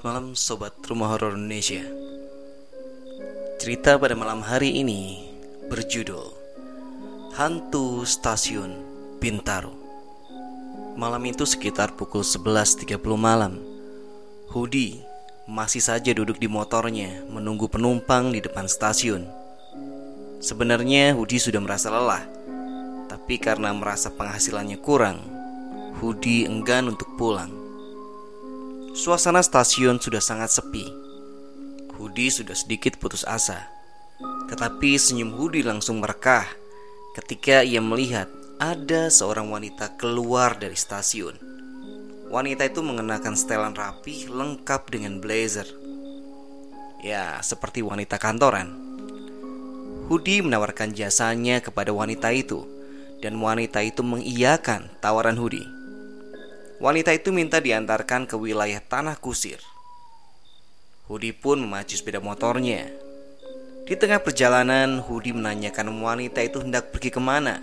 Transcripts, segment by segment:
Selamat malam Sobat Rumah Horor Indonesia. Cerita pada malam hari ini berjudul Hantu Stasiun Bintaro. Malam itu sekitar pukul 11.30 malam Hudi masih saja duduk di motornya menunggu penumpang di depan stasiun. Sebenarnya Hudi sudah merasa lelah Tapi karena merasa penghasilannya kurang Hudi enggan untuk pulang Suasana stasiun sudah sangat sepi. Hudi sudah sedikit putus asa. Tetapi senyum Hudi langsung merekah ketika ia melihat ada seorang wanita keluar dari stasiun. Wanita itu mengenakan setelan rapi lengkap dengan blazer. Ya, seperti wanita kantoran. Hudi menawarkan jasanya kepada wanita itu dan wanita itu mengiyakan tawaran Hudi. Wanita itu minta diantarkan ke wilayah tanah kusir. Hudi pun memacu sepeda motornya. Di tengah perjalanan, Hudi menanyakan wanita itu hendak pergi ke mana.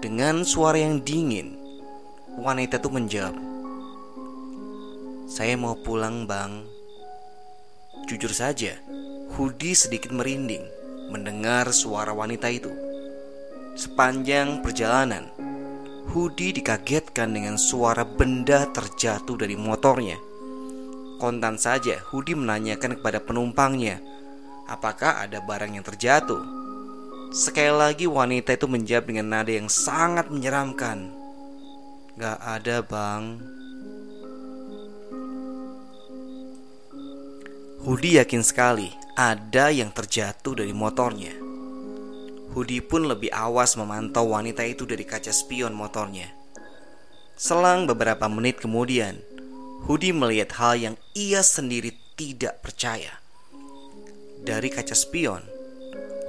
Dengan suara yang dingin, wanita itu menjawab, "Saya mau pulang, Bang." Jujur saja, Hudi sedikit merinding mendengar suara wanita itu. Sepanjang perjalanan, Hudi dikagetkan dengan suara benda terjatuh dari motornya. Kontan saja Hudi menanyakan kepada penumpangnya, apakah ada barang yang terjatuh. Sekali lagi wanita itu menjawab dengan nada yang sangat menyeramkan. Gak ada bang Hudi yakin sekali ada yang terjatuh dari motornya Hudi pun lebih awas memantau wanita itu dari kaca spion motornya. Selang beberapa menit kemudian, Hudi melihat hal yang ia sendiri tidak percaya. Dari kaca spion,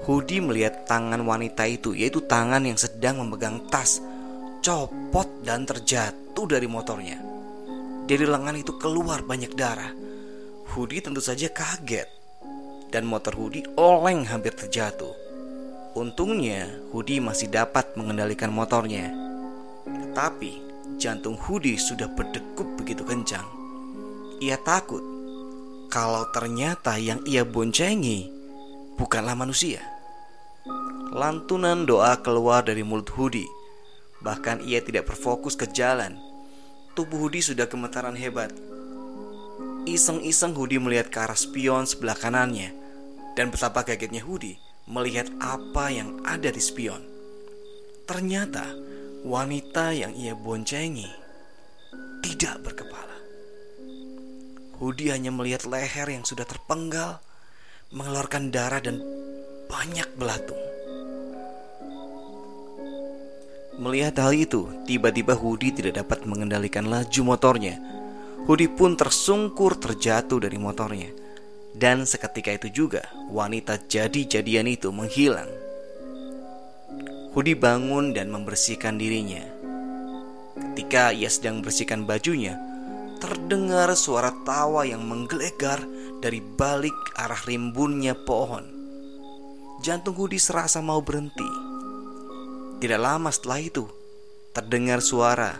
Hudi melihat tangan wanita itu, yaitu tangan yang sedang memegang tas, copot dan terjatuh dari motornya. Dari lengan itu keluar banyak darah. Hudi tentu saja kaget, dan motor Hudi oleng hampir terjatuh. Untungnya, Hudi masih dapat mengendalikan motornya. Tetapi, jantung Hudi sudah berdegup begitu kencang. Ia takut kalau ternyata yang ia boncengi bukanlah manusia. Lantunan doa keluar dari mulut Hudi. Bahkan ia tidak berfokus ke jalan. Tubuh Hudi sudah gemetaran hebat. Iseng-iseng Hudi melihat ke arah spion sebelah kanannya. Dan betapa kagetnya Hudi melihat apa yang ada di spion. Ternyata wanita yang ia boncengi tidak berkepala. Hudi hanya melihat leher yang sudah terpenggal, mengeluarkan darah dan banyak belatung. Melihat hal itu, tiba-tiba Hudi tidak dapat mengendalikan laju motornya. Hudi pun tersungkur terjatuh dari motornya. Dan seketika itu juga wanita jadi-jadian itu menghilang. Hudi bangun dan membersihkan dirinya. Ketika ia sedang membersihkan bajunya, terdengar suara tawa yang menggelegar dari balik arah rimbunnya pohon. Jantung Hudi serasa mau berhenti. Tidak lama setelah itu, terdengar suara,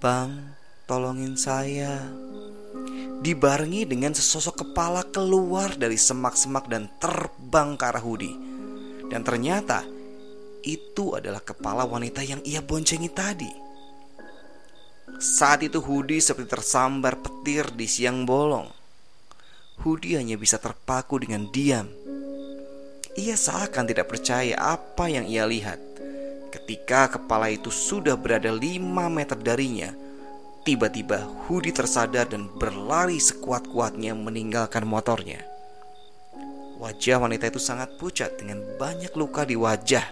"Bang, tolongin saya." Dibarengi dengan sesosok kepala keluar dari semak-semak dan terbang ke arah Hudi. Dan ternyata itu adalah kepala wanita yang ia boncengi tadi. Saat itu Hudi seperti tersambar petir di siang bolong. Hudi hanya bisa terpaku dengan diam. Ia seakan tidak percaya apa yang ia lihat. Ketika kepala itu sudah berada lima meter darinya, Tiba-tiba Hudi tersadar dan berlari sekuat-kuatnya meninggalkan motornya. Wajah wanita itu sangat pucat dengan banyak luka di wajah.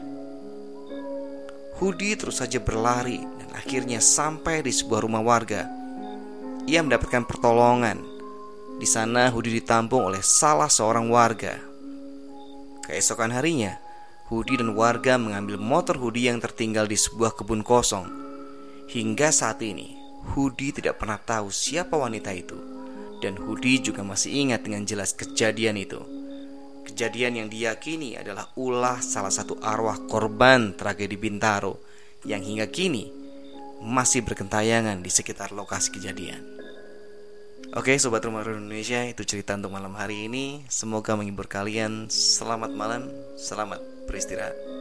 Hudi terus saja berlari dan akhirnya sampai di sebuah rumah warga. Ia mendapatkan pertolongan. Di sana Hudi ditampung oleh salah seorang warga. Keesokan harinya, Hudi dan warga mengambil motor Hudi yang tertinggal di sebuah kebun kosong. Hingga saat ini, Hudi tidak pernah tahu siapa wanita itu, dan Hudi juga masih ingat dengan jelas kejadian itu. Kejadian yang diyakini adalah ulah salah satu arwah korban tragedi Bintaro yang hingga kini masih berkentayangan di sekitar lokasi kejadian. Oke Sobat Rumah Indonesia itu cerita untuk malam hari ini Semoga menghibur kalian Selamat malam, selamat beristirahat